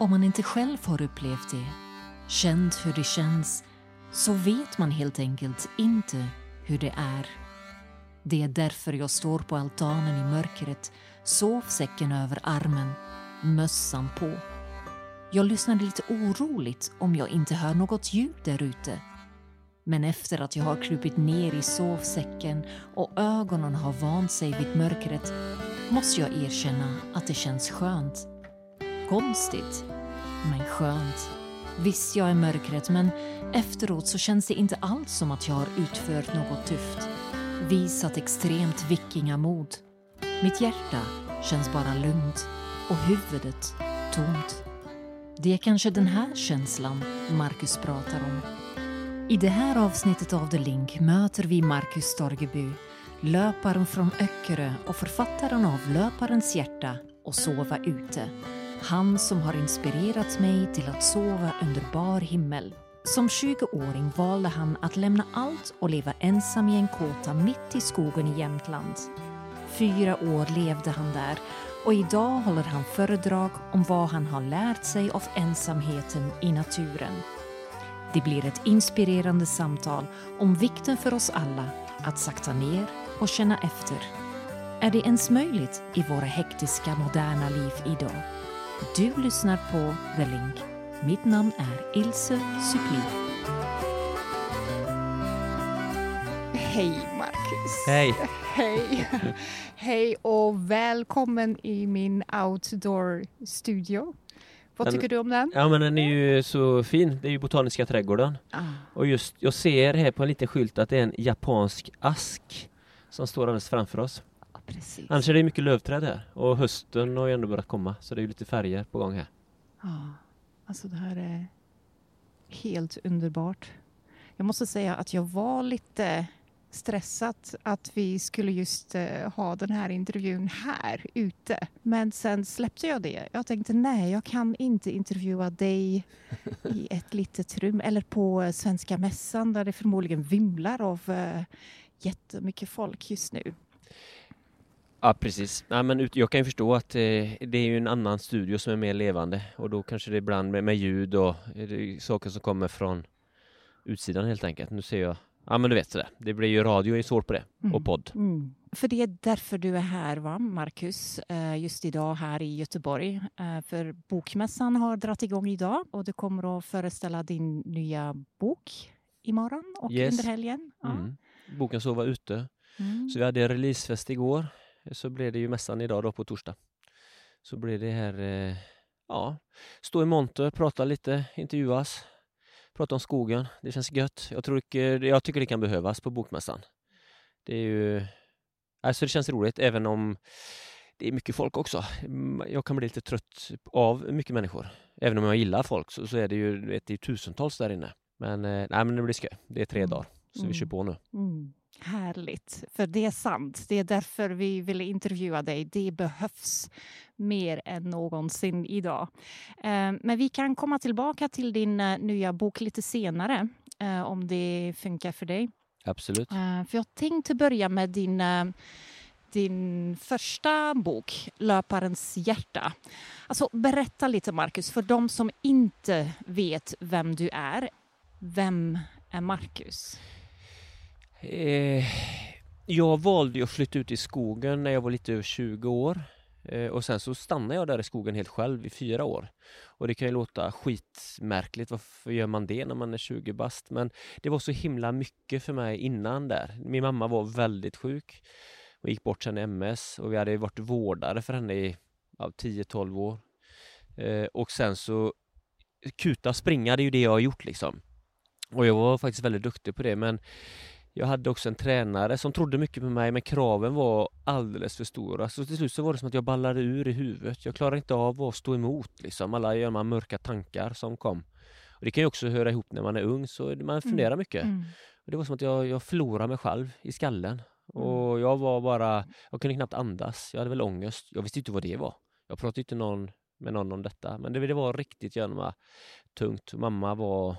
Om man inte själv har upplevt det, känt hur det känns, så vet man helt enkelt inte hur det är. Det är därför jag står på altanen i mörkret, sovsäcken över armen, mössan på. Jag lyssnade lite oroligt om jag inte hör något ljud där ute. Men efter att jag har krupit ner i sovsäcken och ögonen har vant sig vid mörkret måste jag erkänna att det känns skönt. Konstigt, men skönt. Visst, jag är mörkret, men efteråt så känns det inte alls som att jag har utfört något tufft. Visat extremt vikingamod. Mitt hjärta känns bara lugnt och huvudet tomt. Det är kanske den här känslan Marcus pratar om. I det här avsnittet av The Link möter vi Marcus Storgeby, löparen från Öckerö och författaren av Löparens hjärta och Sova ute. Han som har inspirerat mig till att sova under bar himmel. Som 20-åring valde han att lämna allt och leva ensam i en kåta mitt i skogen i Jämtland. Fyra år levde han där och idag håller han föredrag om vad han har lärt sig av ensamheten i naturen. Det blir ett inspirerande samtal om vikten för oss alla att sakta ner och känna efter. Är det ens möjligt i våra hektiska moderna liv idag? Du lyssnar på The Link. Mitt namn är Ilse Suppli. Hej Marcus! Hej! Hej! Hej och välkommen i min outdoor-studio. Vad Den- tycker du om den? Ja men den är ju så fin, det är ju Botaniska trädgården. Ah. Och just, jag ser här på en liten skylt att det är en japansk ask som står alldeles framför oss. Precis. Annars är det mycket lövträd här och hösten har ju ändå börjat komma så det är lite färger på gång här. Ja, alltså det här är helt underbart. Jag måste säga att jag var lite stressad att vi skulle just eh, ha den här intervjun här ute. Men sen släppte jag det. Jag tänkte nej, jag kan inte intervjua dig i ett litet rum eller på Svenska Mässan där det förmodligen vimlar av eh, jättemycket folk just nu. Ja precis. Ja, men ut- jag kan ju förstå att eh, det är ju en annan studio som är mer levande och då kanske det ibland med, med ljud och eh, saker som kommer från utsidan helt enkelt. Nu ser jag Ja men du vet sådär, det blir ju radio är svårt på det och Mm. podd. Mm. För det är därför du är här, va, Marcus? Eh, Just idag här i Göteborg. Eh, För Bokmässan har dragit igång idag och du kommer att föreställa din nya bok imorgon och Yes. under helgen. Ja. Mm. Boken Sova ute. Mm. Så vi hade releasefest igår. Så blev det ju mässan idag då på torsdag. Så blev det här, eh, ja, stå i monter, prata lite, intervjuas, prata om skogen. Det känns gött. Jag, tror, jag tycker det kan behövas på bokmässan. Det är ju, alltså det känns roligt även om det är mycket folk också. Mm, Jag kan bli lite trött av mycket människor. Även om jag gillar folk så, så är det ju vet, det tusentals där inne. Men, eh, nej, men det blir skoj. Det är tre Mm. dagar. Så vi Mm. kör på nu. Mm. Härligt, för det är sant. Det är därför vi ville intervjua dig. Det behövs mer än någonsin idag. Eh, Men vi kan komma tillbaka till din eh, nya bok lite senare, eh, om det funkar för dig. Absolut. För jag tänkte börja med din, din första bok, Löparens hjärta. Alltså, berätta lite, Marcus, för de som inte vet vem du är. Vem är Marcus? Eh, jag valde ju att flytta ut i skogen när jag var lite över 20 år. Eh, och sen så stannade jag där i skogen helt själv i fyra år. Och det kan ju låta skitmärkligt, varför gör man det när man är 20 bast? Men det var så himla mycket för mig innan där. Min mamma var väldigt sjuk Hon gick bort sen i MS och vi hade varit vårdare för henne i ja, 10-12 år. Eh, och sen så kuta springa, det är ju det jag har gjort liksom. Och jag var faktiskt väldigt duktig på det men jag hade också en tränare som trodde mycket på mig men kraven var alldeles för stora. Så till slut så var det som att jag ballade ur i huvudet. Jag klarade inte av att stå emot liksom alla de här mörka tankar som kom. Och det kan ju också höra ihop när man är ung så man funderar mycket. Mm. Och det var som att jag, jag förlorade mig själv i skallen. Och jag var bara, jag kunde knappt andas. Jag hade väl ångest. Jag visste inte vad det var. Jag pratade inte någon, med någon om detta. Men det, det var riktigt gärna tungt. Mamma var,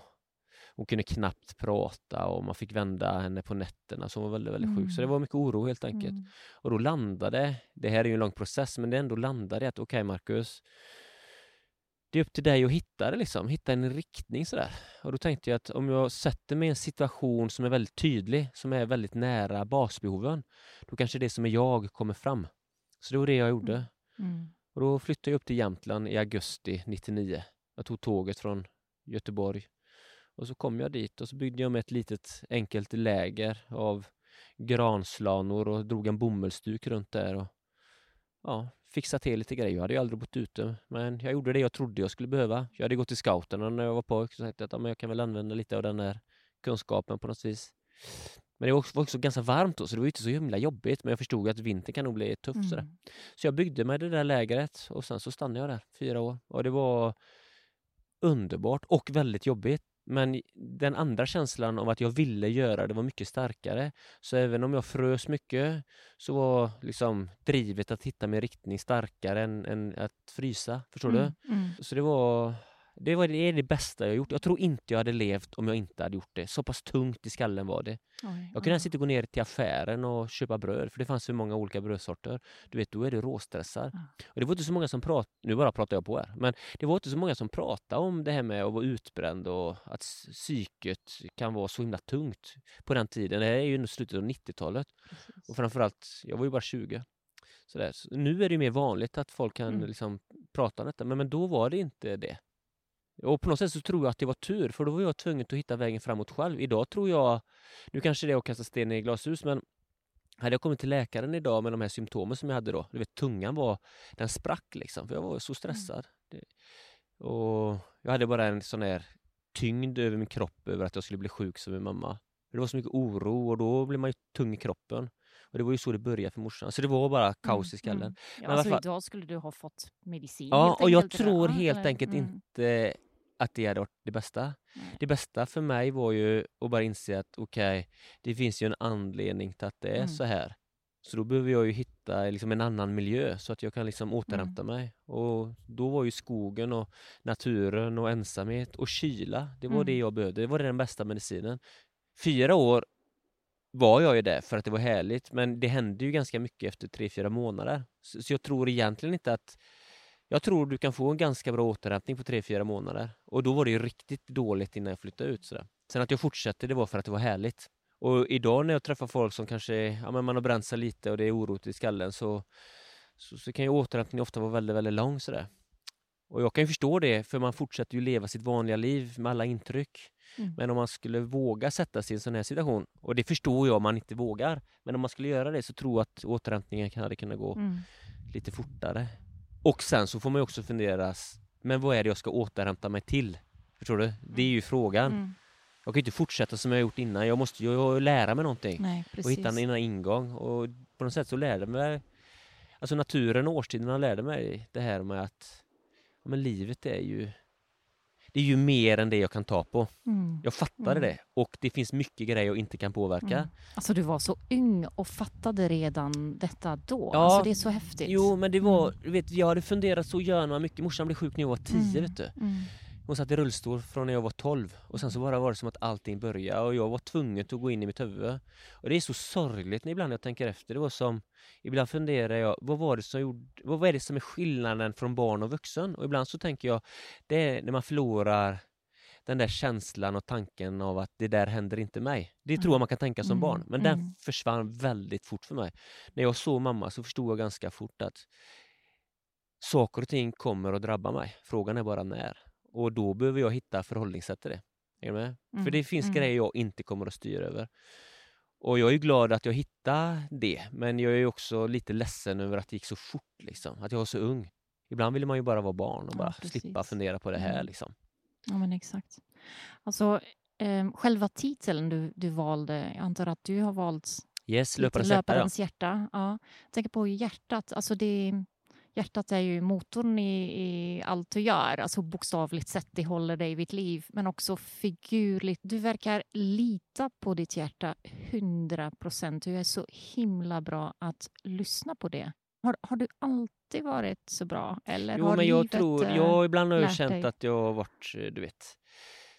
hon kunde knappt prata och man fick vända henne på nätterna så hon var väldigt, väldigt sjuk. Så det Mm. var mycket oro helt enkelt. Mm. Och då landade, det här är ju en lång process, men det ändå landade att okej Marcus, det är upp till dig att hitta det liksom, hitta en riktning sådär. Och då tänkte jag att om jag sätter mig i en situation som är väldigt tydlig, som är väldigt nära basbehoven, då kanske det som är jag kommer fram. Så det var det jag gjorde. Mm. Och då flyttade jag upp till Jämtland i augusti 99. Jag tog tåget från Göteborg. Och så kom jag dit och så byggde jag med ett litet enkelt läger av granslanor och drog en bomullsduk runt där. Och, ja, fixa till lite grejer. Jag hade ju aldrig bott ute, men jag gjorde det jag trodde jag skulle behöva. Jag hade gått i scouterna när jag var pojk, så tänkte att ja, men jag kan väl använda lite av den här kunskapen på något vis. Men det var också, var också ganska varmt då, så det var inte så himla jobbigt, men jag förstod att vintern kan nog bli tuff. Mm. Sådär. Så jag byggde mig det där lägret och sen så stannade jag där fyra år. Och det var underbart och väldigt jobbigt. Men den andra känslan av att jag ville göra det var mycket starkare. Så även om jag frös mycket så var liksom drivet att hitta min riktning starkare än, än att frysa. Förstår Mm. du? Mm. Så det var det, var, det är det bästa jag gjort. Jag tror inte jag hade levt om jag inte hade gjort det. Så pass tungt i skallen var det. Oj, Jag kunde ens inte gå ner till affären och köpa bröd för det fanns så många olika brödsorter. Du vet, då är du råstressad. Ja. Och det var inte så många som pratade, nu bara pratar jag på här, men det var inte så många som pratade om det här med att vara utbränd och att psyket kan vara så himla tungt på den tiden. Det här är ju slutet av 90-talet Precis. och framförallt, jag var ju bara 20. Så där. Så nu är det mer vanligt att folk kan Mm. liksom prata om detta, men, men då var det inte det. Och på något sätt så tror jag att det var tur, för då var jag tvungen att hitta vägen framåt själv. Idag tror jag, nu kanske det är att kasta sten i glashus, men hade jag kommit till läkaren idag med de här symptomen som jag hade då, du vet tungan var, den sprack liksom, för jag var så stressad. Det, och jag hade bara en sån här tyngd över min kropp över att jag skulle bli sjuk som min mamma. Det var så mycket oro och då blir man ju tung i kroppen. Och det var ju så det började för morsan. Så det var bara kaos i skallen. Mm. Ja, Men alla alltså, fall- idag skulle du ha fått medicin. Ja, och jag tror Ja, helt enkelt Mm. inte att det hade varit det bästa. Nej. Det bästa för mig var ju att bara inse att okej, det finns ju en anledning till att det är Mm. så här. Så då behöver jag ju hitta liksom en annan miljö så att jag kan liksom Mm. återhämta mig. Och då var ju skogen och naturen och ensamhet och kyla, det var det Mm. jag behövde. Det var den bästa medicinen. Fyra år var jag ju där för att det var härligt, men det hände ju ganska mycket efter tre, fyra månader. Så, så jag tror egentligen inte att jag tror du kan få en ganska bra återhämtning på tre, fyra månader. Och då var det ju riktigt dåligt innan jag flyttade ut. Sådär. Sen att jag fortsatte, det var för att det var härligt. Och idag när jag träffar folk som kanske, ja men man har bränt sig lite och det är oroligt i skallen så, så, så kan ju återhämtningen ofta vara väldigt, väldigt lång sådär. Och jag kan förstå det, för man fortsätter ju leva sitt vanliga liv med alla intryck. Mm. Men om man skulle våga sätta sig i en sån här situation, och det förstår jag om man inte vågar, men om man skulle göra det så tror jag att återhämtningen hade kunnat gå Mm. lite fortare. Och sen så får man ju också fundera, men vad är det jag ska återhämta mig till? Förstår du? Det är ju frågan. Mm. Jag kan ju inte fortsätta som jag gjort innan, jag måste ju lära mig någonting. Nej. Och hitta en ingång. Och på något sätt så lärde mig, alltså naturen och årstiderna lärde mig det här med att men livet är ju det är ju mer än det jag kan ta på. Mm. Jag fattade Mm. det och det finns mycket grejer jag inte kan påverka. Mm. Alltså du var så ung och fattade redan detta då. Ja. Alltså det är så häftigt. Jo, men det var, du vet, jag hade funderat så gärna mycket. Morsan blev sjuk när jag var tio, Mm. vet du. Hon satt i rullstol från när jag var 12 och sen så bara var det som att allting började och jag var tvungen att gå in i mitt huvud. Och det är så sorgligt ibland när jag tänker efter. Det var som, ibland funderar jag, vad var det som gjorde, vad är det som är skillnaden från barn och vuxen? Och ibland så tänker jag, det är när man förlorar den där känslan och tanken av att det där händer inte mig. Det tror jag man kan tänka som Mm, barn, men mm. den försvann väldigt fort för mig. När jag såg mamma så förstod jag ganska fort att saker och ting kommer att drabba mig. Frågan är bara när. Och då behöver jag hitta förhållningssätt till det. Är med? För Mm, det finns mm. grejer jag inte kommer att styra över. Och jag är glad att jag hittade det, men jag är också lite ledsen över att det gick så fort, liksom. att jag var så ung. Ibland vill man ju bara vara barn och Ja, bara precis. slippa fundera på det här. Mm. Liksom. Ja, men exakt. Alltså, eh, själva titeln du, du valde, jag antar att du har valt Yes, lite löparens hjärta. Ja. löparens hjärta. Ja. Jag tänker på hjärtat. Alltså det, hjärtat är ju motorn i, i allt du gör. Alltså bokstavligt sett, det håller dig vid liv. Men också figurligt. Du verkar lita på ditt hjärta 100 procent. Du är så himla bra att lyssna på det. Har, har du alltid varit så bra? Eller Jo, har men jag livet, tror, eh, jag ibland har jag känt dig? att jag har varit, eh, du vet,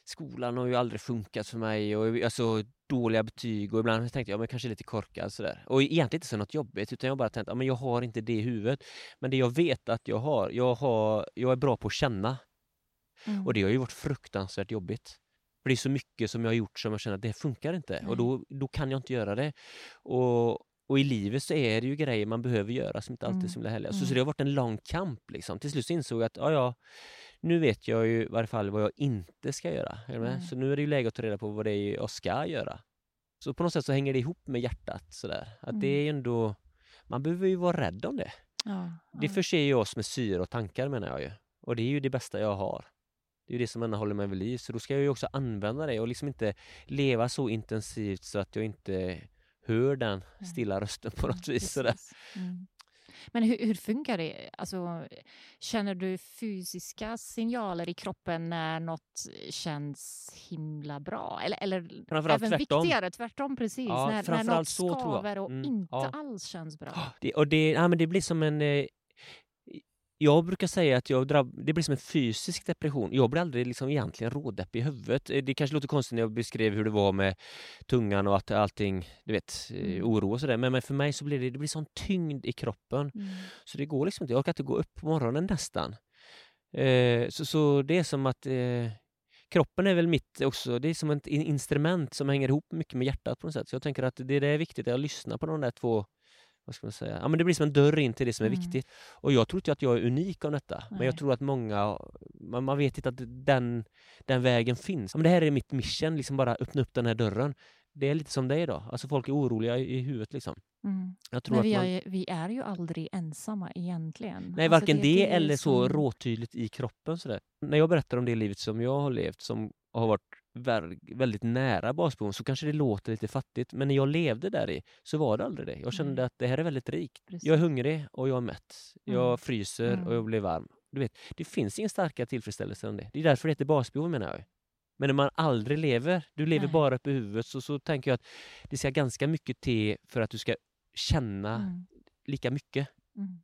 skolan har ju aldrig funkat för mig och alltså dåliga betyg och ibland har jag men kanske lite korkad sådär. Och egentligen inte så något jobbigt utan jag bara tänkt, ja men jag har inte det i huvudet. Men det jag vet att jag har, jag har, jag är bra på att känna. Mm. Och det har ju varit fruktansvärt jobbigt. För det är så mycket som jag har gjort som jag känner att det funkar inte Nej. och då, då kan jag inte göra det. Och, och i livet så är det ju grejer man behöver göra som inte alltid är så himla härliga. Så, så Mm. det har varit en lång kamp liksom. Till slut så insåg jag att ja, ja, nu vet jag ju i varje fall vad jag inte ska göra. Mm. Så nu är det ju läge att ta reda på vad det är jag ska göra. Så på något sätt så hänger det ihop med hjärtat sådär. Att det Mm. är ändå, man behöver ju vara rädd om det. Ja, Det ja. förser ju oss med syre och tankar menar jag ju. Och det är ju det bästa jag har. Det är ju det som ändå håller mig vid liv. Så då ska jag ju också använda det och liksom inte leva så intensivt så att jag inte hör den Nej. stilla rösten på Mm, något vis. Sådär. Mm. Men hur, hur funkar det? Alltså, känner du fysiska signaler i kroppen när något känns himla bra? Eller, eller Framförallt även tvärtom. viktigare, tvärtom precis. Ja, när, när något så skaver och Mm, inte ja. alls känns bra. Det, och det, ja, men det blir som en... Jag brukar säga att jag drabb, det blir som en fysisk depression. Jag blir aldrig liksom egentligen rådeppig i huvudet. Eh, Det kanske låter konstigt när jag beskrev hur det var med tungan och att allting, du vet, eh, Mm. oro och sådär. Men, men för mig så blir det, det blir sån tyngd i kroppen. Mm. Så det går liksom inte. Jag orkar inte gå upp på morgonen nästan. Eh, så, så det är som att eh, kroppen är väl mitt också. Det är som ett in- instrument som hänger ihop mycket med hjärtat på något sätt. Så jag tänker att det, det är viktigt att jag lyssnar på de där två vad ska man säga? Ja, men det blir som en dörr in till det som är Mm. viktigt. Och jag tror inte att jag är unik om detta. Men jag Nej. tror att många, man, man vet inte att den, den vägen finns. Ja, men det här är mitt mission, liksom bara öppna upp den här dörren. Det är lite som det är idag. Alltså folk är oroliga i, i huvudet liksom. Mm. Jag tror Men att vi, man... är, ju- vi är ju aldrig ensamma egentligen. Nej, Alltså, varken det, är eller så som- råtydligt i kroppen. Sådär. När jag berättar om det livet som jag har levt, som har varit väldigt nära basbehoven, så kanske det låter lite fattigt. Men när jag levde där i så var det aldrig det. Jag kände Nej. att det här är väldigt rikt. Precis. Jag är hungrig och jag är mätt. Jag Mm. fryser och jag Mm. blir varm. Du vet, det finns ingen starkare tillfredsställelse än det. Det är därför det heter basbehov menar jag. Men när man aldrig lever, du lever Nej. bara uppe i huvudet, så, så tänker jag att det ska ganska mycket till för att du ska känna Mm. lika mycket. Mm.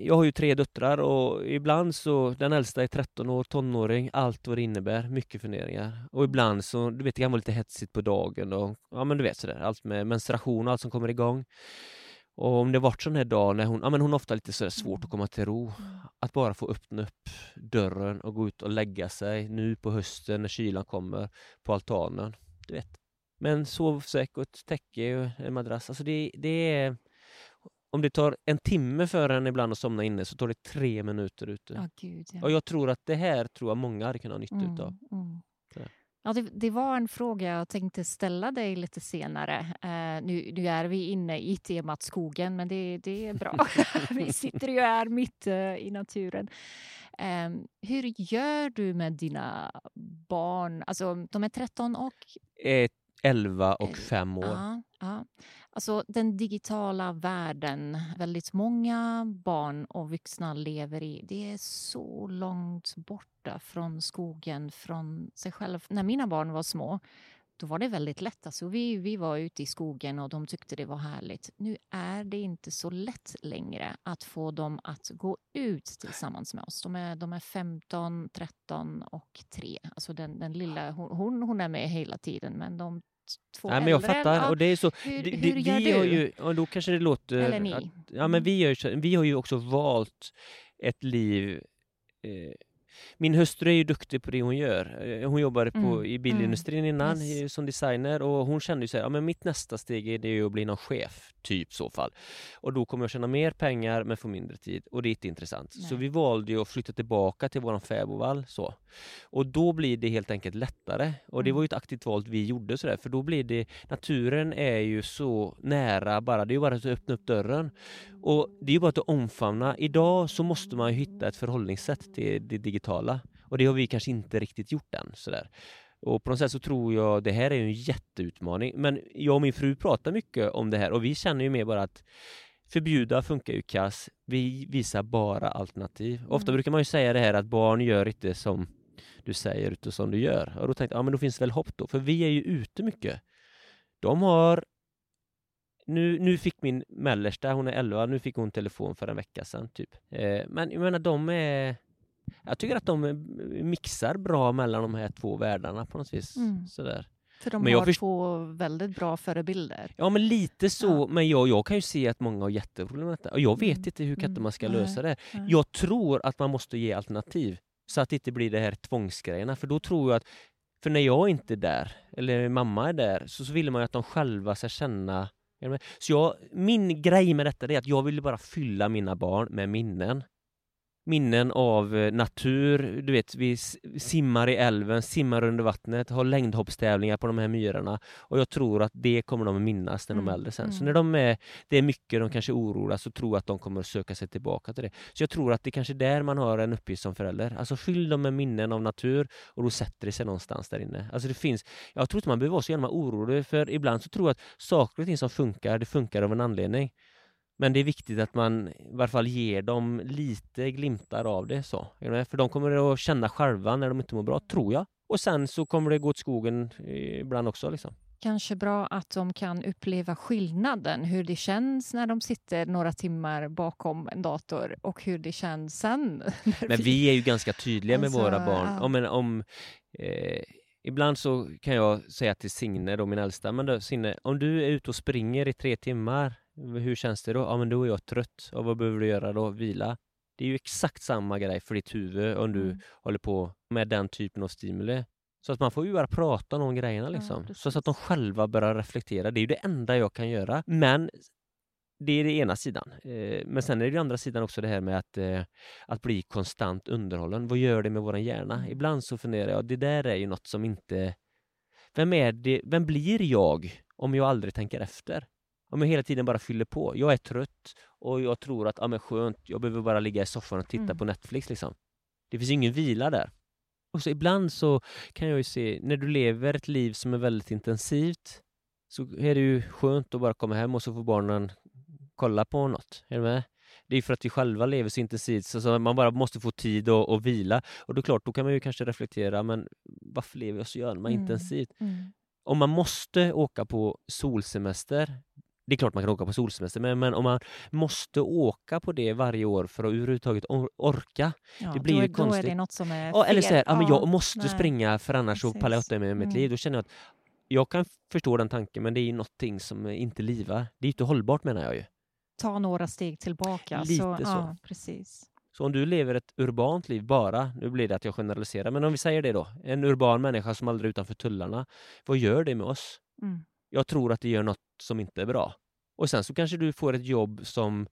Jag har ju tre döttrar och ibland så, den äldsta är 13 år, tonåring, allt vad det innebär, mycket funderingar. Och ibland så, du vet det kan vara lite hetsigt på dagen och ja men du vet sådär, allt med menstruation och allt som kommer igång. Och om det varit sån här dag när hon, ja men hon har ofta lite sådär svårt att komma till ro. Mm. Att bara få öppna upp dörren och gå ut och lägga sig nu på hösten när kylan kommer på altanen. Du vet. Med en sovsäck och ett täcke och en madrass. Alltså det, det är... Om det tar en timme för en ibland att somna inne så tar det tre minuter ute. Ja, gud ja. Och jag tror att det här tror jag många hade kunnat ha nytta Mm, utav. mm. Ja, det, det var en fråga jag tänkte ställa dig lite senare. Eh, nu, nu är vi inne i temat skogen, men det, det är bra. vi sitter ju här mitt eh, i naturen. Eh, hur gör du med dina barn? Alltså, de är 13 och... Eh, 11 och Eh, 5 år. Ja, ja. Alltså, den digitala världen, väldigt många barn och vuxna lever i, det är så långt borta från skogen, från sig själv. När mina barn var små, då var det väldigt lätt. Alltså, vi, vi var ute i skogen och de tyckte det var härligt. Nu är det inte så lätt längre att få dem att gå ut tillsammans med oss. De är, de är 15, 13 och 3. Alltså den, den lilla, hon, hon, är med hela tiden, men de två Nej, men jag äldre, fattar. ja, Och det är så, hur, det, hur gör vi du? har ju, och då kanske det låter... Eller ni. Att, ja, men Mm. vi, gör, vi har ju också valt ett liv... Eh, min hustru är ju duktig på det hon gör. Eh, Hon jobbade på, Mm, i bilindustrin innan yes. i- som designer och hon kände ju så här, ja men mitt nästa steg är det ju att bli någon chef, typ så fall. Och då kommer jag tjäna mer pengar men få mindre tid och det är inte intressant. Så Nej. vi valde ju att flytta tillbaka till våran fäbodvall så. Och då blir det helt enkelt lättare. Och det Mm. var ju ett aktivt val vi gjorde sådär för då blir det, naturen är ju så nära bara, det är ju bara att öppna upp dörren. Och det är ju bara att omfamna. Idag så måste man ju hitta ett förhållningssätt till det digitala. Och det har vi kanske inte riktigt gjort än. Sådär. Och på något sätt så tror jag det här är en jätteutmaning. Men jag och min fru pratar mycket om det här och vi känner ju mer bara att förbjuda funkar ju kass. Vi visar bara alternativ. Ofta Mm. brukar man ju säga det här att barn gör inte som du säger utan som du gör. Och då tänkte jag, ja men då finns det väl hopp då. För vi är ju ute mycket. De har nu, nu fick min mellersta, hon är 11, nu fick hon telefon för en vecka sedan typ. Eh, men jag menar de är... Jag tycker att de eh, mixar bra mellan de här två världarna på något vis. Mm. Sådär. För de Men har två väldigt bra förebilder. Ja men lite så, Ja. men jag, jag kan ju se att många har jätteproblem med detta. Och jag vet Mm. inte hur katten Mm. man ska Nej. lösa det. Nej. Jag tror att man måste ge alternativ. Så att det inte blir det här tvångsgrejerna, för då tror jag att för när jag inte är där, eller mamma är där, så, så vill man ju att de själva ska känna så jag, min grej med detta är att jag vill bara fylla mina barn med minnen minnen av eh, natur. Du vet, vi simmar i älven, simmar under vattnet, har längdhoppstävlingar på de här myrarna. Och jag tror att det kommer de att minnas när de är mm, äldre sen. Så mm. när de är, det är mycket de kanske oroar så tror jag att de kommer att söka sig tillbaka till det. Så jag tror att det är kanske är där man har en uppgift som förälder. Alltså fyll dem med minnen av natur och då sätter det sig någonstans där inne. Alltså det finns, jag tror inte man behöver vara så jävla orolig för ibland så tror jag att saker och ting som funkar, det funkar av en anledning. Men det är viktigt att man i varje fall ger dem lite glimtar av det. så. För de kommer att känna själva när de inte mår bra, tror jag. Och sen så kommer det gå åt skogen ibland också. Liksom. Kanske bra att de kan uppleva skillnaden, hur det känns när de sitter några timmar bakom en dator och hur det känns sen. Men vi är ju ganska tydliga alltså, med våra barn. Ja. Om, om, eh, ibland så kan jag säga till Signe, då, min äldsta, men då, Signe, om du är ute och springer i tre timmar hur känns det då? Ja, men då är jag trött. Och vad behöver du göra då? Vila. Det är ju exakt samma grej för ditt huvud om du mm. håller på med den typen av stimuli. Så att man får ju bara prata om grejerna liksom. Ja, så att de själva börjar reflektera. Det är ju det enda jag kan göra. Men det är den ena sidan. Eh, men sen är det den andra sidan också det här med att, eh, att bli konstant underhållen. Vad gör det med våran hjärna? Mm. Ibland så funderar jag, det där är ju något som inte... Vem är det? Vem blir jag om jag aldrig tänker efter? Om jag hela tiden bara fyller på. Jag är trött och jag tror att, ja men skönt, jag behöver bara ligga i soffan och titta mm. på Netflix liksom. Det finns ingen vila där. Och så ibland så kan jag ju se, när du lever ett liv som är väldigt intensivt så är det ju skönt att bara komma hem och så får barnen kolla på något. Är du med? Det är för att vi själva lever så intensivt så man bara måste få tid och, och vila. Och då klart, då kan man ju kanske reflektera, men varför lever jag så jävla mm. intensivt? Mm. Om man måste åka på solsemester, det är klart man kan åka på solsemester, men, men om man måste åka på det varje år för att överhuvudtaget or orka. Ja, det blir då, ju konstigt. Då är det något som är ja, Eller så här, ja, men jag måste nej. springa för annars Precis. så pallar jag inte med mitt mm. liv. Då känner jag att jag kan förstå den tanken, men det är någonting som inte livar. Det är inte hållbart menar jag ju. Ta några steg tillbaka. Lite så. så. Ja, precis. Så om du lever ett urbant liv bara, nu blir det att jag generaliserar, men om vi säger det då, en urban människa som aldrig är utanför tullarna, vad gör det med oss? Mm jag tror att det gör något som inte är bra. Och sen så kanske du får ett jobb som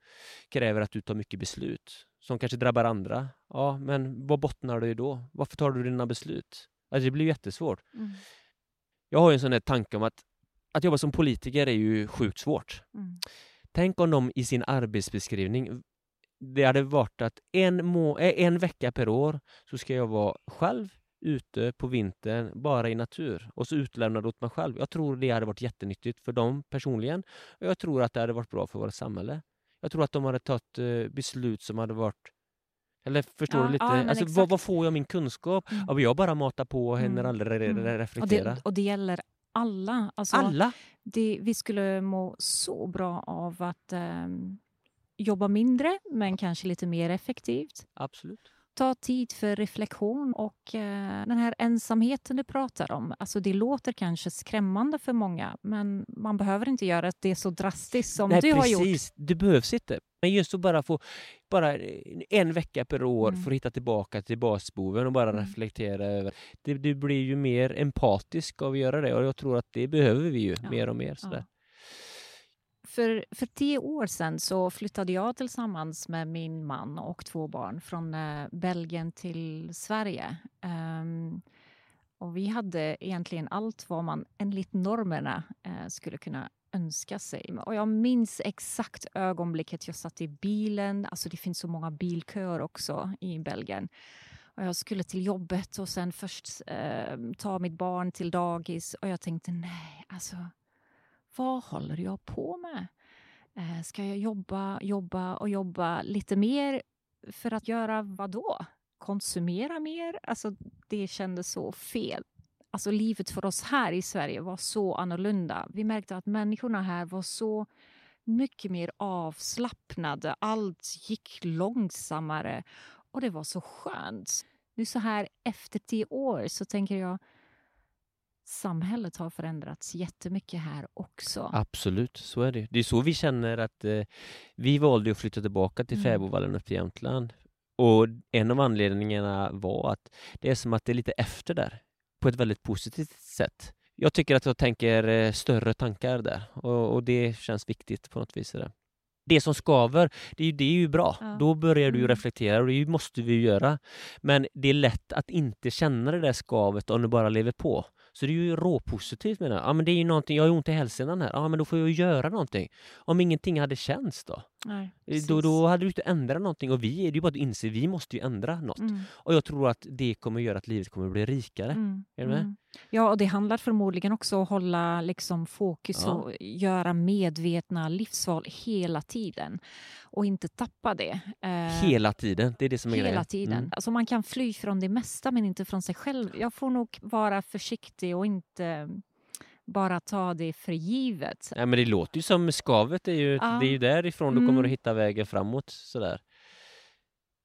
kräver att du tar mycket beslut, som kanske drabbar andra. Ja, men vad bottnar du i då? Varför tar du dina beslut? Alltså det blir jättesvårt. Mm. Jag har en sån här tanke om att att jobba som politiker är ju sjukt svårt. Mm. Tänk om de i sin arbetsbeskrivning det hade varit att en, må en vecka per år så ska jag vara själv ute på vintern bara i natur och så utlämnad åt mig själv. Jag tror det hade varit jättenyttigt för dem personligen och jag tror att det hade varit bra för vårt samhälle. Jag tror att de hade tagit eh, beslut som hade varit eller förstår ja, du lite? Ja, alltså, vad, vad, får jag min kunskap mm. Jag bara matar på och hinner mm. aldrig re mm. reflektera. Och det, och det gäller alla. Alltså, alla? Det, vi skulle må så bra av att um, jobba mindre, men kanske lite mer effektivt. Absolut ta tid för reflektion och eh, den här ensamheten du pratar om. Alltså det låter kanske skrämmande för många, men man behöver inte göra det så drastiskt som Nej, du precis. har gjort. Det behövs inte. Men just att bara få bara en vecka per år mm. för att hitta tillbaka till basboven och bara mm. reflektera över. Det, det, blir ju mer empatisk av att göra det och jag tror att det behöver vi ju ja. mer och mer. Sådär. Ja. För, för tio år sedan så flyttade jag tillsammans med min man och två barn från eh, Belgien till Sverige. Um, och vi hade egentligen allt vad man enligt normerna eh, skulle kunna önska sig. Och jag minns exakt ögonblicket jag satt i bilen. Alltså det finns så många bilköer också i Belgien. Och jag skulle till jobbet och sen först eh, ta mitt barn till dagis och jag tänkte nej, alltså vad håller jag på med? Eh, ska jag jobba, jobba och jobba lite mer för att göra vad då? Konsumera mer? Alltså, det kändes så fel. Alltså, livet för oss här i Sverige var så annorlunda. Vi märkte att människorna här var så mycket mer avslappnade. Allt gick långsammare och det var så skönt. Nu så här efter tio år så tänker jag samhället har förändrats jättemycket här också. Absolut, så är det. Det är så vi känner att eh, vi valde att flytta tillbaka till mm. Fäbodvallen upp till Jämtland. Och en av anledningarna var att det är som att det är lite efter där, på ett väldigt positivt sätt. Jag tycker att jag tänker eh, större tankar där och, och det känns viktigt på något vis. Där. Det som skaver, det är ju, det är ju bra. Ja. Då börjar du Mm. reflektera och det måste vi göra. Men det är lätt att inte känna det där skavet om du bara lever på. Så det är ju råpositivt menar jag. Ja men det är ju någonting, jag har ju ont i hälsenan här. Ja men då får jag ju göra någonting. Om ingenting hade känts då? Nej, Eh, Då, då hade du inte ändrat någonting och vi är det ju bara att inse, vi måste ju ändra något. Mm, Och jag tror att det kommer göra att livet kommer bli rikare. mm, Är du med? mm. Ja, och det handlar förmodligen också om att hålla liksom, fokus Ja. och göra medvetna livsval hela tiden och inte tappa det. Eh, Hela tiden, det är det som är Hela grejen. tiden. Mm. Alltså man kan fly från det mesta men inte från sig själv. Jag får nog vara försiktig och inte bara ta det för givet. Ja, men det låter ju som skavet, är ju, Ja. det är ju därifrån du kommer Mm. att hitta vägen framåt. Sådär.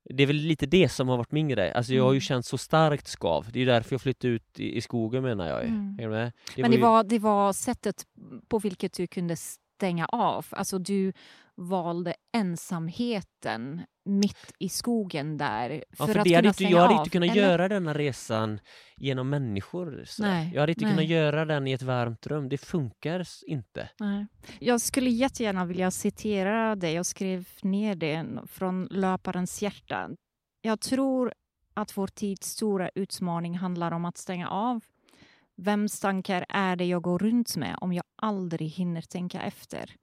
Det är väl lite det som har varit min grej. Alltså jag har ju Mm. känt så starkt skav. Det är därför jag flyttade ut i, i skogen menar jag. Mm. Är du med? men det ju- var, det var sättet på vilket du kunde stänga av. Alltså du valde ensamheten mitt i skogen där Ja, för, för att kunna inte, jag hade av. inte kunnat eller? göra denna resan genom människor. sådär. Nej, jag hade inte nej. kunnat göra den i ett varmt rum. Det funkar inte. Nej. Jag skulle jättegärna vilja citera det. Jag skrev ner det från Löparens hjärta. Jag tror att vår tids stora utmaning handlar om att stänga av. Vems tankar är det jag går runt med om jag aldrig hinner tänka efter?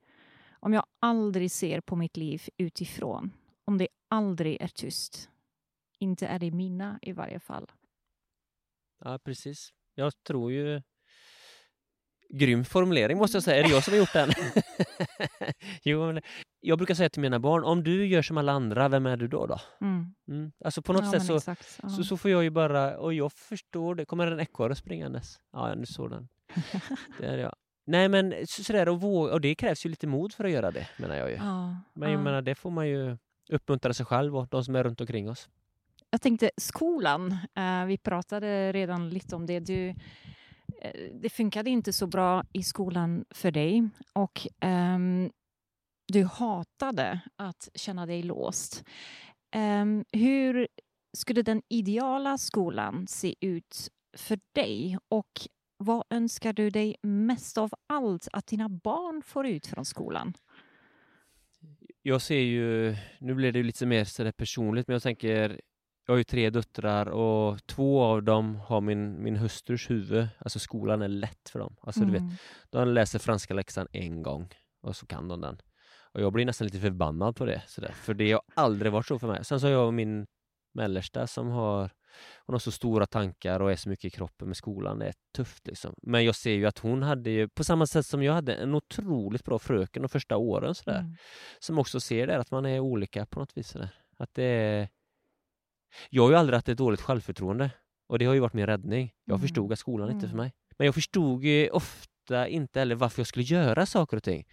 Om jag aldrig ser på mitt liv utifrån? Om det aldrig är tyst? Inte är det mina i varje fall. Ja, precis. Jag tror ju... Grym formulering måste jag säga. Är det jag som har gjort den? jo, jag brukar säga till mina barn, om du gör som alla andra, vem är du då? då? Mm. Mm. Alltså på något Ja, sätt så, exakt. Ja. så, så får jag ju bara, och jag förstår det, kommer en ekorre springandes? Ja, nu såg den. Det är jag. Nej men så, sådär, och, våga, och det krävs ju lite mod för att göra det, menar jag ju. Ja, Men jag ja. menar, det får man ju uppmuntra sig själv och de som är runt omkring oss. Jag tänkte skolan, eh, vi pratade redan lite om det. Du, eh, det funkade inte så bra i skolan för dig och ehm, du hatade att känna dig låst. Ehm, hur skulle den ideala skolan se ut för dig och vad önskar du dig mest av allt att dina barn får ut från skolan? Jag ser ju, nu blir det lite mer sådär personligt, men jag tänker jag har ju tre döttrar och två av dem har min, min hustrus huvud. Alltså skolan är lätt för dem. Alltså du vet, Mm. de läser franska läxan en gång och så kan de den. Och jag blir nästan lite förbannad på det. Sådär. För det har aldrig varit så för mig. Sen så har jag min mellersta som har, hon har så stora tankar och är så mycket i kroppen med skolan. Det är tufft liksom. Men jag ser ju att hon hade ju, på samma sätt som jag hade, en otroligt bra fröken de första åren sådär. Mm. Som också ser det, att man är olika på något vis. Sådär. Att det är... Jag har ju aldrig haft ett dåligt självförtroende. Och det har ju varit min räddning. Jag Mm. förstod att skolan inte är för Mm. mig. Men jag förstod ju ofta inte heller varför jag skulle göra saker och ting.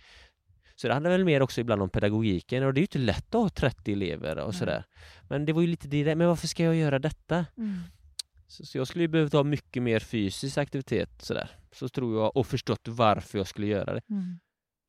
Så det handlar väl mer också ibland om pedagogiken och det är ju inte lätt att ha 30 elever och sådär. Men det var ju lite det men varför ska jag göra detta? Mm. Så, så jag skulle ju behövt ha mycket mer fysisk aktivitet sådär. Så tror jag, och förstått varför jag skulle göra det. Mm.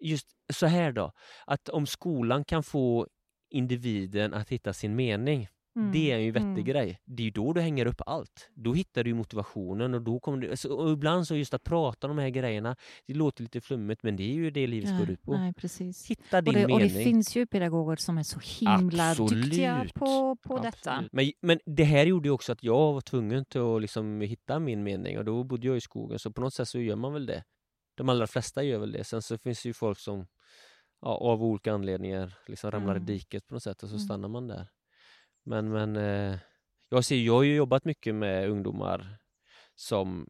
Just så här då, att om skolan kan få individen att hitta sin mening, Mm. det är ju en vettig Mm. grej. Det är ju då du hänger upp allt. Då hittar du motivationen och då kommer du, och ibland så just att prata om de här grejerna, det låter lite flummigt men det är ju det livet går ut på. Nej, precis. Hitta din Och det, och mening. det finns ju pedagoger som är så himla duktiga Absolut. på, på detta. Men, men det här gjorde ju också att jag var tvungen till att liksom hitta min mening och då bodde jag i skogen så på något sätt så gör man väl det. De allra flesta gör väl det. Sen så finns det ju folk som ja, av olika anledningar liksom ramlar Mm. i diket på något sätt och så Mm. stannar man där. Men, men eh, jag ser, jag har ju jobbat mycket med ungdomar som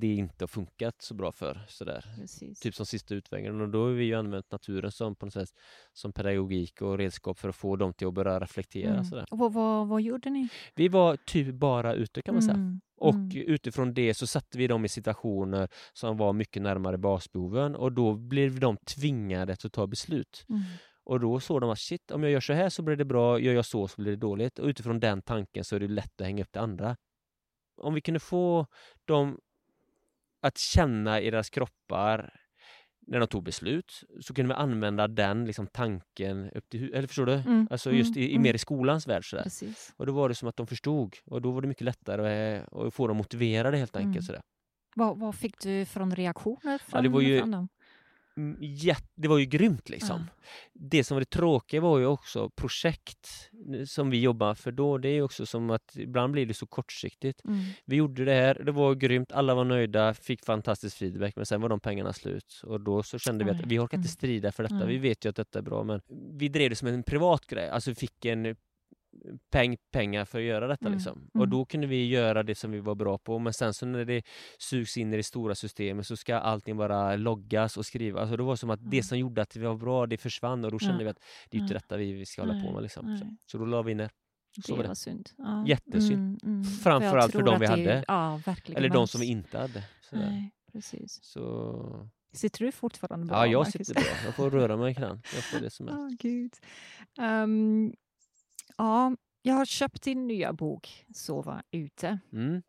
det inte har funkat så bra för. Sådär. Precis. Typ som sista utvägen och då har vi ju använt naturen som på något sätt som pedagogik och redskap för att få dem till att börja reflektera. Mm. Sådär. Och vad, vad, vad gjorde ni? Vi var typ bara ute kan man säga. Mm. Och Mm. utifrån det så satte vi dem i situationer som var mycket närmare basbehoven och då blev de tvingade att ta beslut. Och då såg de att shit, om jag gör så här så blir det bra, gör jag så så blir det dåligt. Och utifrån den tanken så är det lätt att hänga upp det andra. Om vi kunde få dem att känna i deras kroppar när de tog beslut så kunde vi använda den liksom, tanken upp till Eller förstår du? Mm, Alltså just mm, i, i mm. mer i skolans värld sådär. Precis. Och då var det som att de förstod och då var det mycket lättare eh, att få dem motiverade helt enkelt. Mm. Sådär. Vad, vad fick du från reaktioner från, det var ju- Mm, jätte- det var ju grymt liksom. Det som var det tråkiga var ju också projekt eh, som vi jobbar för då. Det är också som att ibland blir det så kortsiktigt. Mm. Vi gjorde det här, det var grymt, alla var nöjda, fick fantastisk feedback men sen var de pengarna slut och då så kände vi att vi orkar inte Mm. strida för detta, vi vet ju att detta är bra men vi drev det som en privat grej, alltså vi fick en peng, pengar för att göra detta Mm. liksom. Mm. Och då kunde vi göra det som vi var bra på men sen så när det sugs in i det stora systemet så ska allting bara loggas och skrivas. Alltså det var som att det Mm. som gjorde att vi var bra, det försvann och då kände Ja. vi att det är ju inte detta vi, ska hålla på med liksom. Så, så då la vi ner. Så Det var det. var synd. Ja. Jättesynd. Mm, mm. Framförallt för jag de vi det- hade. Ja, verkligen. Eller de som vi inte hade. Sådär. Nej, precis. Så Sitter du fortfarande bra, Ja, jag Marcus? sitter bra. Jag får röra mig ikväll. Jag får det som helst. gud. Ehm, ja, jag har köpt din nya bok Sova ute. Mm.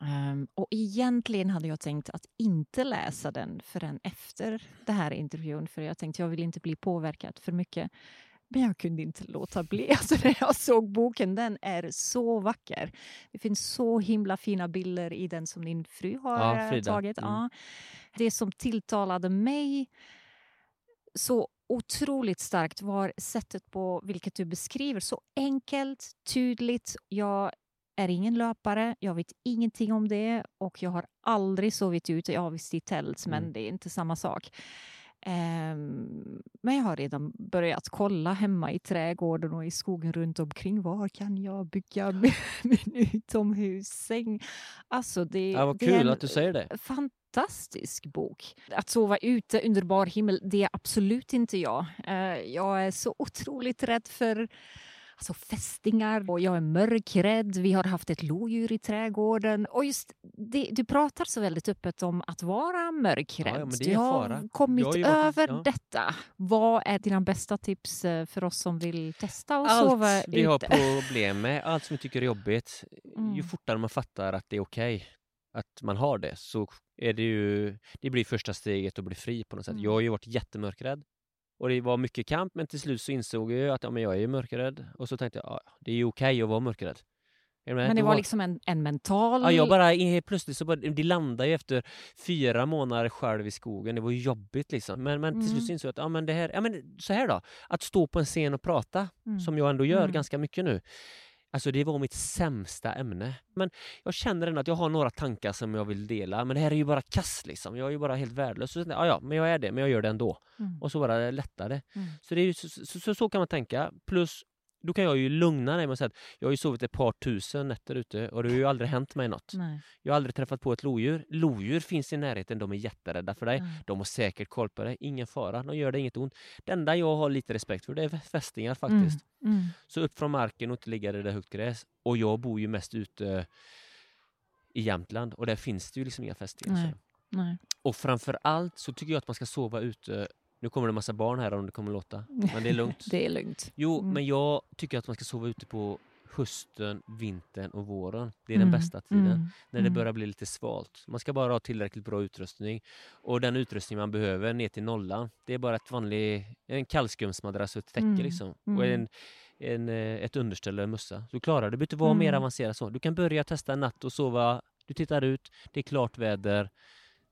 Ehm, och egentligen hade jag tänkt att inte läsa den förrän efter det här intervjun, för jag tänkte jag vill inte bli påverkad för mycket. Men jag kunde inte låta bli. Alltså när jag såg boken, den är så vacker. Det finns så himla fina bilder i den som din fru har Ja, eh, tagit. Mm. Ja. Det som tilltalade mig så otroligt starkt var sättet på vilket du beskriver. Så enkelt, tydligt. Jag är ingen löpare, jag vet ingenting om det och jag har aldrig sovit ute. Jag har visst i tält, men Mm. det är inte samma sak. Ehm, men jag har redan börjat kolla hemma i trädgården och i skogen runt omkring. Var kan jag bygga min, min utomhussäng? Alltså det, Ja, vad det är kul en att du säger det. Fantastisk bok. Att sova ute under bar himmel, det är absolut inte jag. Eh, jag är så otroligt rädd för alltså, fästingar och jag är mörkrädd. Vi har haft ett lodjur i trädgården. Och just det, du pratar så väldigt öppet om att vara mörkrädd. Ja, du har fara. kommit har ju varit- över ja. detta. Vad är dina bästa tips eh, för oss som vill testa att sova Allt vi ute? har problem med, allt som vi tycker är jobbigt, ju Mm. fortare man fattar att det är okej att man har det så är det ju, det blir första steget att bli fri på något sätt. Mm. Jag har ju varit jättemörkrädd och det var mycket kamp men till slut så insåg jag att ja, men jag är ju mörkrädd och så tänkte jag ja, det är ju okej att vara mörkrädd. Men det var liksom en, en mental... Ja, jag bara plötsligt så bara, det landade ju efter fyra månader själv i skogen. Det var jobbigt liksom. Men, men till Mm. slut så insåg jag att ja, men det här, ja, men så här då. Att stå på en scen och prata, Mm. som jag ändå gör Mm. ganska mycket nu. Alltså det var mitt sämsta ämne. Men jag känner ändå att jag har några tankar som jag vill dela. Men det här är ju bara kass liksom. Jag är ju bara helt värdelös. Så, ja, ja, men jag är det, men jag gör det ändå. Mm. Och så bara lättare. Mm. Så, det är ju, så, så, så kan man tänka. Plus, då kan jag ju lugna dig med att säga att jag har ju sovit ett par tusen nätter ute och det har ju aldrig hänt mig något. Nej. Jag har aldrig träffat på ett lodjur. Lodjur finns i närheten, de är jätterädda för dig. Mm. De har säkert koll på dig, ingen fara, de gör dig inget ont. Det enda jag har lite respekt för det är fästingar faktiskt. Mm. Så upp från marken och inte ligga där det är högt gräs. Och jag bor ju mest ute i Jämtland och där finns det ju liksom inga fästingar. Nej. Nej. Och framför allt så tycker jag att man ska sova ute. Nu kommer det en massa barn här om det kommer låta, men det är lugnt. Det är lugnt. Jo, Mm. men jag tycker att man ska sova ute på hösten, vintern och våren. Det är Mm. den bästa tiden Mm. när det Mm. börjar bli lite svalt. Man ska bara ha tillräckligt bra utrustning. Och den utrustning man behöver ner till nollan, det är bara ett vanlig, en kallskumsmadrass och ett täcke Mm. liksom. Mm. Och en, en, eh, ett underställ och en mössa. Du klarar det. Det behöver inte vara mer Mm. avancerat så. Du kan börja testa en natt och sova. Du tittar ut, det är klart väder,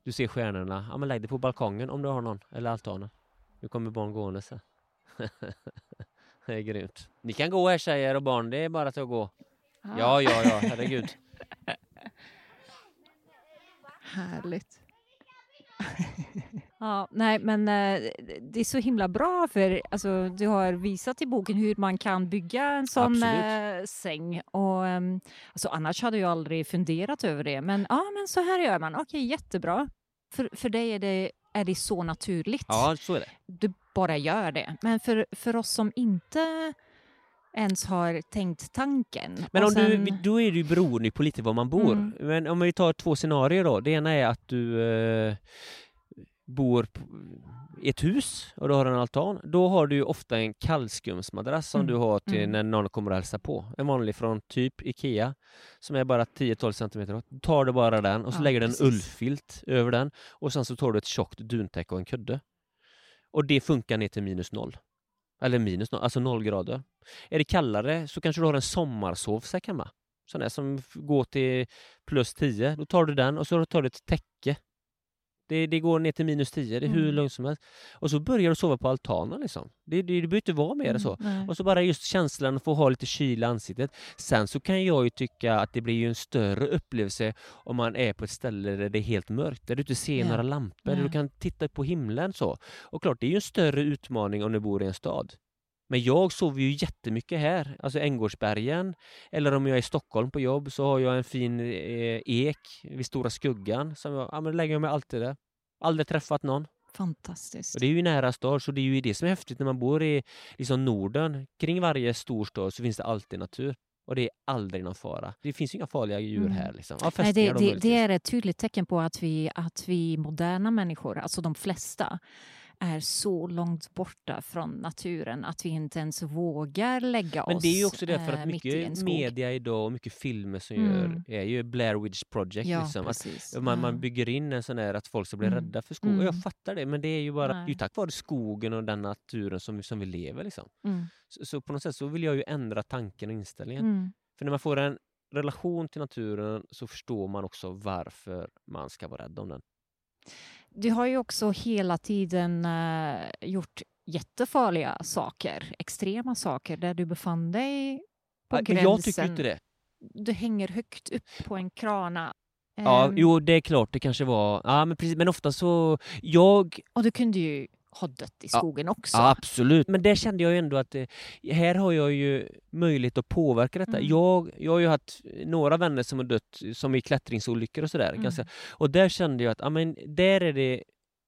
du ser stjärnorna. Ja, men lägg dig på balkongen om du har någon, eller altanen. Nu kommer barn gående så. det är grymt. Ni kan gå här tjejer och barn, det är bara att gå. Ah, Ja, ja, ja, herregud. Härligt. ja, nej, men eh, det är så himla bra för alltså, du har visat i boken hur man kan bygga en sån eh, säng. Och, ehm, alltså, annars hade jag aldrig funderat över det. Men, ja, men så här gör man. Okej, jättebra. För, för dig är det, är det så naturligt. Ja, så är det. Du bara gör det. Men för, för oss som inte ens har tänkt tanken. Men om sen- du, då är det ju beroende på lite var man bor. Mm. Men om vi tar två scenarier då. Det ena är att du... Bor i ett hus och du har en altan, då har du ofta en kallskumsmadrass som Mm. du har till Mm. när någon kommer och hälsar på. En vanlig från typ Ikea som är bara 10-12 cm. Du tar du bara den och så Ja, lägger du en ullfilt över den och sen så tar du ett tjockt duntäcke och en kudde. Och det funkar ner till minus noll. Eller minus noll, alltså noll grader. Är det kallare så kanske du har en sommarsovsäck hemma. Sån där som går till plus 10. Då tar du den och så tar du ett täcke. Det, det går ner till minus 10, det är hur Mm. lugnt som helst. Och så börjar du sova på altanen liksom. Det, det, det behöver inte vara mer än så. Mm. Och så bara just känslan att få ha lite kyla i ansiktet. Sen så kan jag ju tycka att det blir ju en större upplevelse om man är på ett ställe där det är helt mörkt, där du inte ser Ja. några lampor, där du kan titta på himlen så. Och klart, det är ju en större utmaning om du bor i en stad. Men jag sover ju jättemycket här, alltså Änggårdsbergen. Eller om jag är i Stockholm på jobb så har jag en fin eh, ek vid Stora Skuggan. Som jag, ja, men lägger jag mig alltid där. Aldrig träffat någon. Fantastiskt. Och det är ju nära stad, så det är ju det som är häftigt när man bor i liksom Norden. Kring varje stor stad så finns det alltid natur. Och det är aldrig någon fara. Det finns inga farliga djur Mm. här. Liksom. Ja, Nej, det, det, det är ett tydligt tecken på att vi, att vi moderna människor, alltså de flesta, är så långt borta från naturen att vi inte ens vågar lägga Men oss det är ju också det för eh, att en mycket media idag och mycket filmer som Mm. gör är ju Blair Witch Project. Ja, liksom. att man, man bygger in en sån här att folk ska bli Mm. rädda för skogen. Och jag Mm. fattar det, men det är ju bara ju tack vare skogen och den naturen som vi, som vi lever. Liksom. Mm. Så, så på något sätt så vill jag ju ändra tanken och inställningen. Mm. För när man får en relation till naturen så förstår man också varför man ska vara rädd om den. Du har ju också hela tiden eh, gjort jättefarliga saker, extrema saker, där du befann dig på men gränsen. jag tycker inte det. Du hänger högt upp på en krana. Ja, Ehm, jo, det är klart, det kanske var... Ja, men precis. Men ofta så... Jag... Och du kunde ju ha dött i Ja, skogen också. Ja, absolut. Men där kände jag ju ändå att eh, här har jag ju möjlighet att påverka detta. Mm. Jag, jag har ju haft några vänner som har dött som i klättringsolyckor och sådär. Mm. Ganska, och där kände jag att ja, men där är det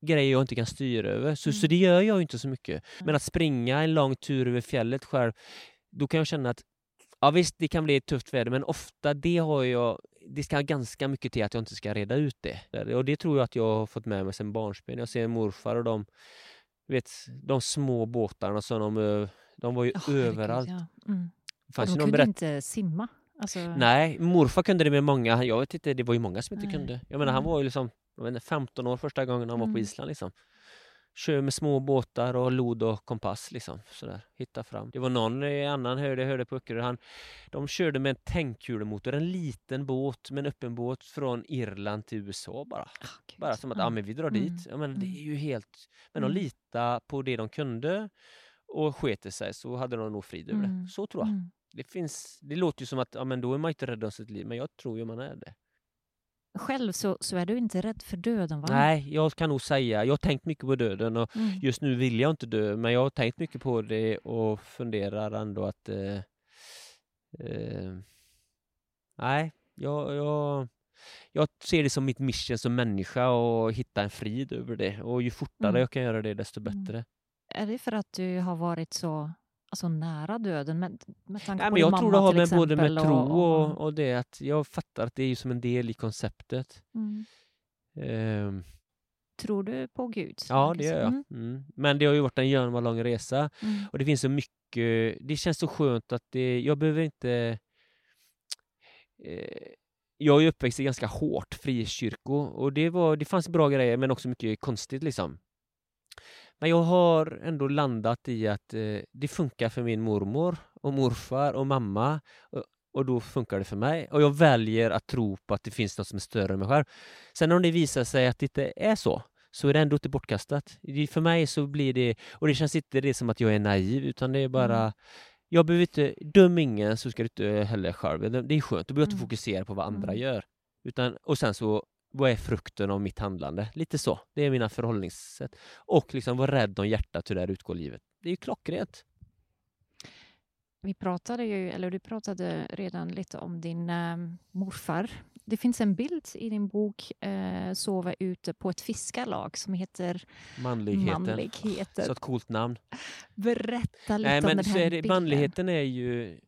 grejer jag inte kan styra över. Så, så Mm. det gör jag ju inte så mycket. Men Mm. att springa en lång tur över fjället själv, då kan jag känna att Ja visst, det kan bli ett tufft väder, men ofta det har jag... Det ska ganska mycket till att jag inte ska reda ut det. Och det tror jag att jag har fått med mig sedan barnsben. Jag ser morfar och de, vet, de små båtarna som de, ö- de var ju herregud, överallt. ja. Mm. De kunde berätt... inte simma. Alltså, Nej, morfar kunde det med många. Jag vet inte, det var ju många som inte Nej. kunde. Jag menar, han Mm. var ju liksom jag vet inte, 15 år första gången han var på Mm. Island. Liksom. Kör med små båtar och lod och kompass. Liksom, sådär. Hitta fram. Det var någon annan, hörde, hörde på Öckerö, han De körde med en tändkulemotor, en liten båt, med en öppen båt från Irland till USA bara. ah, gud. Bara som att, Ja. ja men vi drar Mm. dit. Ja, men det Mm. är ju helt... Men de Mm. litade på det de kunde och sket sig så hade de nog frid över det. Mm. Så tror jag. Mm. Det, finns, det låter ju som att ja, men då är man inte rädd om sitt liv, men jag tror ju man är det. Själv så, så är du inte rädd för döden va? Nej, jag kan nog säga, jag har tänkt mycket på döden och Mm. just nu vill jag inte dö, men jag har tänkt mycket på det och funderar ändå att eh, eh, Nej, jag, jag, jag ser det som mitt mission som människa och hitta en frid över det. Och ju fortare Mm. jag kan göra det, desto Mm. bättre. Är det för att du har varit så alltså, nära döden med, med tanke Nej, på men jag tror det har med både med tro och, och, och det att jag fattar att det är ju som en del i konceptet. Mm. Ehm, Tror du på Gud? ja, det gör jag. Mm. Mm. Men det har ju varit en lång resa. Mm. Och det finns så mycket, det känns så skönt att det, jag behöver inte... Eh, jag är uppväxt i ganska hårt frikyrko och det, var, det fanns bra grejer men också mycket konstigt liksom. Men jag har ändå landat i att eh, det funkar för min mormor och morfar och mamma och, och då funkar det för mig. Och jag väljer att tro på att det finns något som är större än mig själv. Sen om det visar sig att det inte är så, så är det ändå inte bortkastat. För mig så blir det, och det känns inte det som att jag är naiv, utan det är bara Mm. jag behöver inte, döm ingen så ska du inte heller själv. Det det är skönt, du behöver inte Mm. fokusera på vad andra Mm. gör. Utan, och sen så, vad är frukten av mitt handlande? Lite så, det är mina förhållningssätt. Och liksom vara rädd om hjärtat, hur det här utgår livet. Det är ju klockrent. Vi pratade ju, eller du pratade redan lite om din eh, morfar. Det finns en bild i din bok eh, Sova ute på ett fiskarlag som heter Manligheten. Manligheten. Så ett coolt namn. Berätta lite Nej om men den så här är det, bilden. manligheten är ju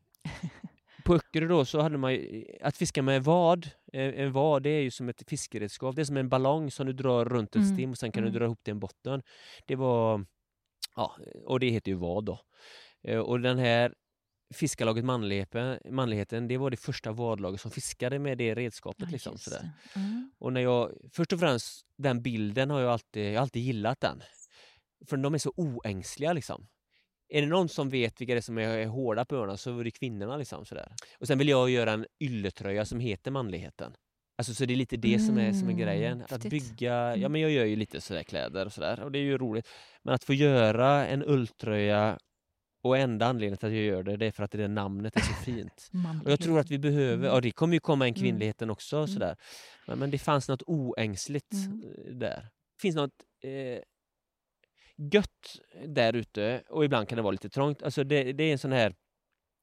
på Öckerö då så hade man ju, att fiska med vad, en vad det är ju som ett fiskeredskap. Det är som en ballong som du drar runt ett Mm, stim och sen kan mm. du dra ihop till en botten. Det var, ja, och det heter ju vad då. Eh, Och den här fiskarlaget manligheten, manligheten, det var det första vadlaget som fiskade med det redskapet. Ja, liksom, sådär. det. Ja. Och när jag, först och främst den bilden har jag alltid, jag har alltid gillat den. För de är så oängsliga liksom. Är det någon som vet vilka det är som är, är hårda på öarna så är det kvinnorna liksom sådär. Och sen vill jag göra en ylletröja som heter manligheten. Alltså så det är lite det som är, som är Mm, grejen. Att bygga, ja Mm. men jag gör ju lite sådär kläder och sådär och det är ju roligt. Men att få göra en ulltröja och enda anledningen till att jag gör det, det är för att det namnet är så fint. Och jag tror att vi behöver, Mm. ja det kommer ju komma en Mm. kvinnligheten också Mm. sådär. Men, men det fanns något oängsligt Mm. där. Det finns något eh, gött där ute och ibland kan det vara lite trångt. Alltså det, det är en sån här,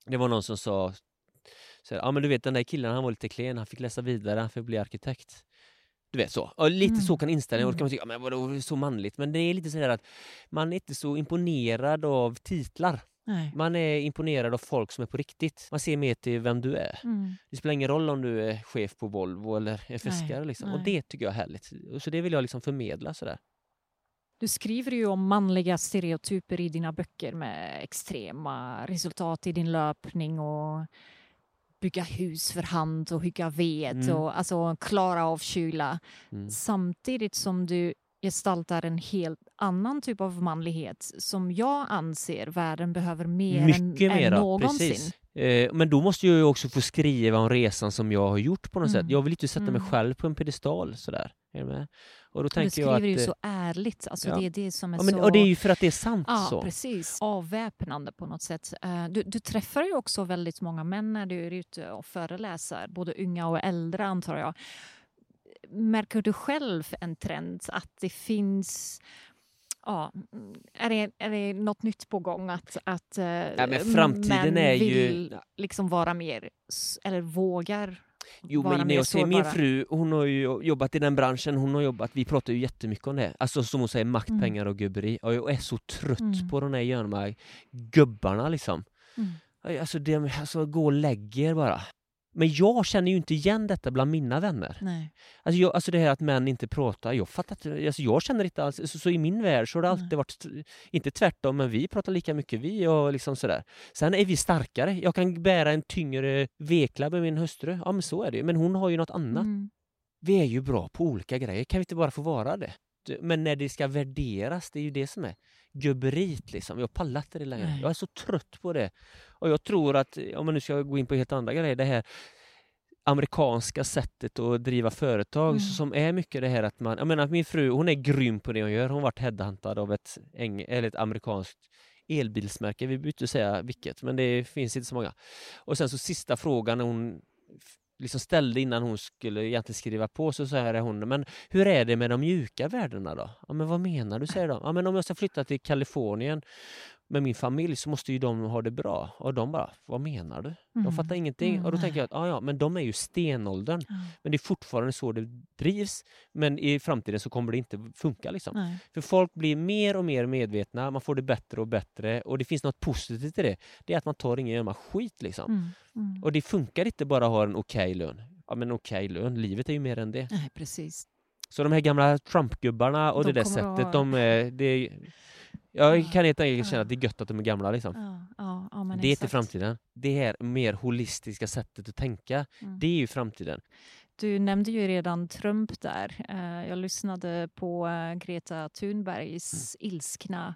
det var någon som sa så här, ja men du vet den där killen han var lite klen, han fick läsa vidare, han fick bli arkitekt. Du vet så. Och lite Mm. så kan inställningen, och då kan man Mm. tycka, men vadå så manligt? Men det är lite så här att man är inte så imponerad av titlar. Nej. Man är imponerad av folk som är på riktigt. Man ser mer till vem du är. Mm. Det spelar ingen roll om du är chef på Volvo eller är fiskare. Liksom. Och det tycker jag är härligt. Så det vill jag liksom förmedla. Sådär. Du skriver ju om manliga stereotyper i dina böcker med extrema resultat i din löpning och bygga hus för hand och hugga ved Mm. och alltså klara av kyla. Mm. Samtidigt som du gestaltar en helt annan typ av manlighet som jag anser världen behöver mer än, Mycket än mera, någonsin. precis. Eh, men då måste jag ju också få skriva om resan som jag har gjort på något Mm. sätt. Jag vill inte sätta mig Mm. själv på en pedestal sådär. Är du med? Och då Och du tänker skriver jag att... ju så ärligt. Alltså ja. Det är det som är ja, men, så... Och det är ju för att det är sant Ja, så. precis. Avväpnande på något sätt. Eh, Du, du träffar ju också väldigt många män när du är ute och föreläser, både unga och äldre antar jag. Märker du själv en trend att det finns Ja, mm, är det, är det något nytt på gång att, att eh, men framtiden män är ju- vill liksom vara mer, eller vågar Jo, vara men när jag ser min fru, hon har ju jobbat i den branschen, hon har jobbat, vi pratar ju jättemycket om det. Alltså som hon säger, makt, Mm. pengar och gubberi. Och jag är så trött Mm. på de där jävla gubbarna liksom. Mm. Alltså, det, alltså gå och lägg er bara. Men jag känner ju inte igen detta bland mina vänner. Nej. Alltså, jag, alltså det här att män inte pratar, jag fattar alltså jag känner inte alls, så, så i min värld så har det alltid Nej. varit, inte tvärtom, men vi pratar lika mycket vi och liksom sådär. Sen är vi starkare, jag kan bära en tyngre vekla med min hustru, ja men så är det ju. men hon har ju något annat. Mm. Vi är ju bra på olika grejer, kan vi inte bara få vara det? Men när det ska värderas, det är ju det som är gubberiet liksom. Jag pallar inte det längre. Nej. Jag är så trött på det. Och jag tror att, om man nu ska gå in på helt andra grejer, det här amerikanska sättet att driva företag Mm. som är mycket det här att man, jag menar min fru hon är grym på det hon gör, hon har varit headhuntad av ett, eng, eller ett amerikanskt elbilsmärke, vi behöver inte säga vilket, men det finns inte så många. Och sen så sista frågan hon f- liksom ställde innan hon skulle egentligen skriva på så säger hon, men hur är det med de mjuka värdena då? Ja men vad menar du, säger de. Ja men om jag ska flytta till Kalifornien med min familj så måste ju de ha det bra. Och de bara, vad menar du? De Mm. fattar ingenting. Mm, och då nej. tänker jag att ja, ja, men de är ju stenåldern. Ja. Men det är fortfarande så det drivs. Men i framtiden så kommer det inte funka liksom. Nej. För folk blir mer och mer medvetna, man får det bättre och bättre och det finns något positivt i det. Det är att man tar ingen jävla skit liksom. Mm. Mm. Och det funkar inte bara att ha en okej lön. Ja men okej lön, livet är ju mer än det. Nej, precis. Så de här gamla Trump-gubbarna och De det där sättet, de är... Det, jag Ja, kan helt enkelt känna att det är gött att de är gamla liksom. Ja, ja, det är inte exakt. framtiden. Det här mer holistiska sättet att tänka, Mm. det är ju framtiden. Du nämnde ju redan Trump där. Eh, Jag lyssnade på eh, Greta Thunbergs Mm. ilskna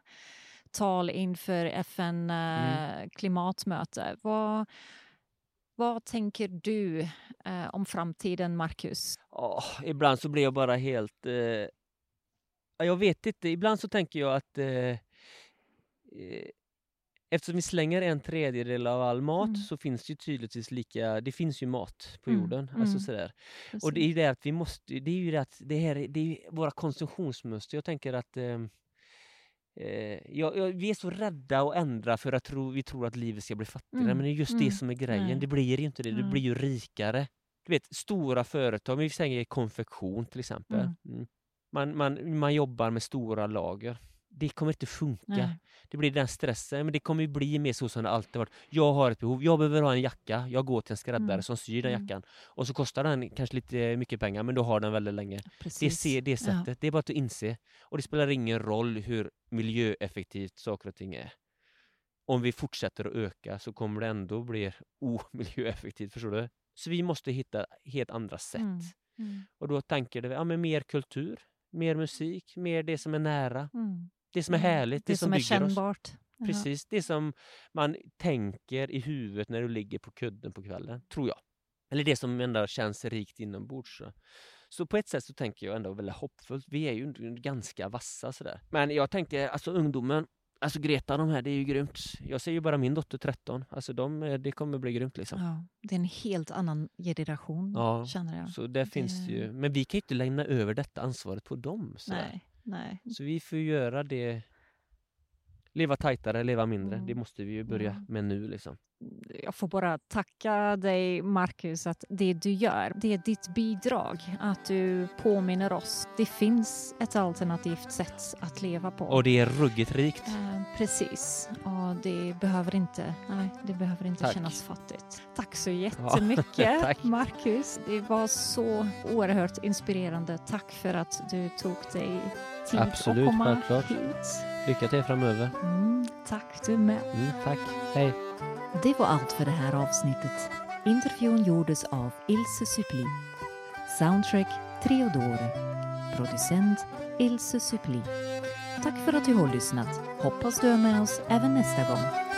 tal inför FN Mm. eh, klimatmöte. Vad, vad tänker du om framtiden, Marcus? Åh, ibland så blir jag bara helt... Eh, ja, jag vet inte, ibland så tänker jag att eh, eftersom vi slänger en tredjedel av all mat Mm. så finns det ju tydligtvis lika, det finns ju mat på Mm, jorden. mm. Alltså sådär. Och det är ju det att vi måste, det är ju det att det här, är- det är våra konsumtionsmönster. Jag tänker att eh, eh, jag, jag, vi är så rädda att ändra för att tro, vi tror att livet ska bli fattigare. Mm, Men det är just mm, det som är grejen. Det blir ju inte det. Det Mm. blir ju rikare. Du vet, stora företag, vi säger konfektion till exempel. Mm. Mm. Man, man, man jobbar med stora lager. Det kommer inte funka. Nej. Det blir den stressen, men det kommer bli mer så som det alltid varit. Jag har ett behov, jag behöver ha en jacka, jag går till en skräddare Mm. som syr den Mm. jackan. Och så kostar den kanske lite mycket pengar, men du har den väldigt länge. Det, Precis. ser, det Ja. sättet, det är bara att inse. Och det spelar ingen roll hur miljöeffektivt saker och ting är. Om vi fortsätter att öka så kommer det ändå bli omiljöeffektivt, förstår du? Så vi måste hitta helt andra sätt. Mm. Mm. Och då tänker det, ja men mer kultur, mer musik, mer det som är nära, Mm. Det som är Mm. härligt, det, Det som, som är bygger oss. kännbart. Ja. Precis, det som man tänker i huvudet när du ligger på kudden på kvällen, tror jag. Eller det som ändå känns rikt inombords. Så. så på ett sätt så tänker jag ändå väldigt hoppfullt. Vi är ju ganska vassa sådär. Men jag tänker, alltså ungdomen, alltså Greta de här, det är ju grymt. Jag ser ju bara min dotter 13, alltså de, eh, det kommer bli grymt liksom. Ja, det är en helt annan generation, Ja, känner jag. Så finns det ju, Det- men vi kan ju inte lämna över detta ansvaret på dem. sådär. Nej, nej. Så vi får göra det, leva tajtare, leva mindre. Mm. Det måste vi ju börja Mm. med nu liksom. Jag får bara tacka dig, Marcus, att det du gör, det är ditt bidrag. Att du påminner oss. Det finns ett alternativt sätt att leva på. Och det är ruggigt rikt. Eh, precis. Och det behöver inte, nej, det behöver inte Tack. kännas fattigt. Tack så jättemycket, tack. Marcus. Det var så oerhört inspirerande. Tack för att du tog dig tid Absolut, att komma självklart. hit. Lycka till framöver. Mm, tack du med. Mm, tack. Hej. Det var allt för det här avsnittet. Intervjun gjordes av Ilse Suppli. Soundtrack Treodore. Producent Ilse Suppli. Tack för att du har lyssnat. Hoppas du är med oss även nästa gång.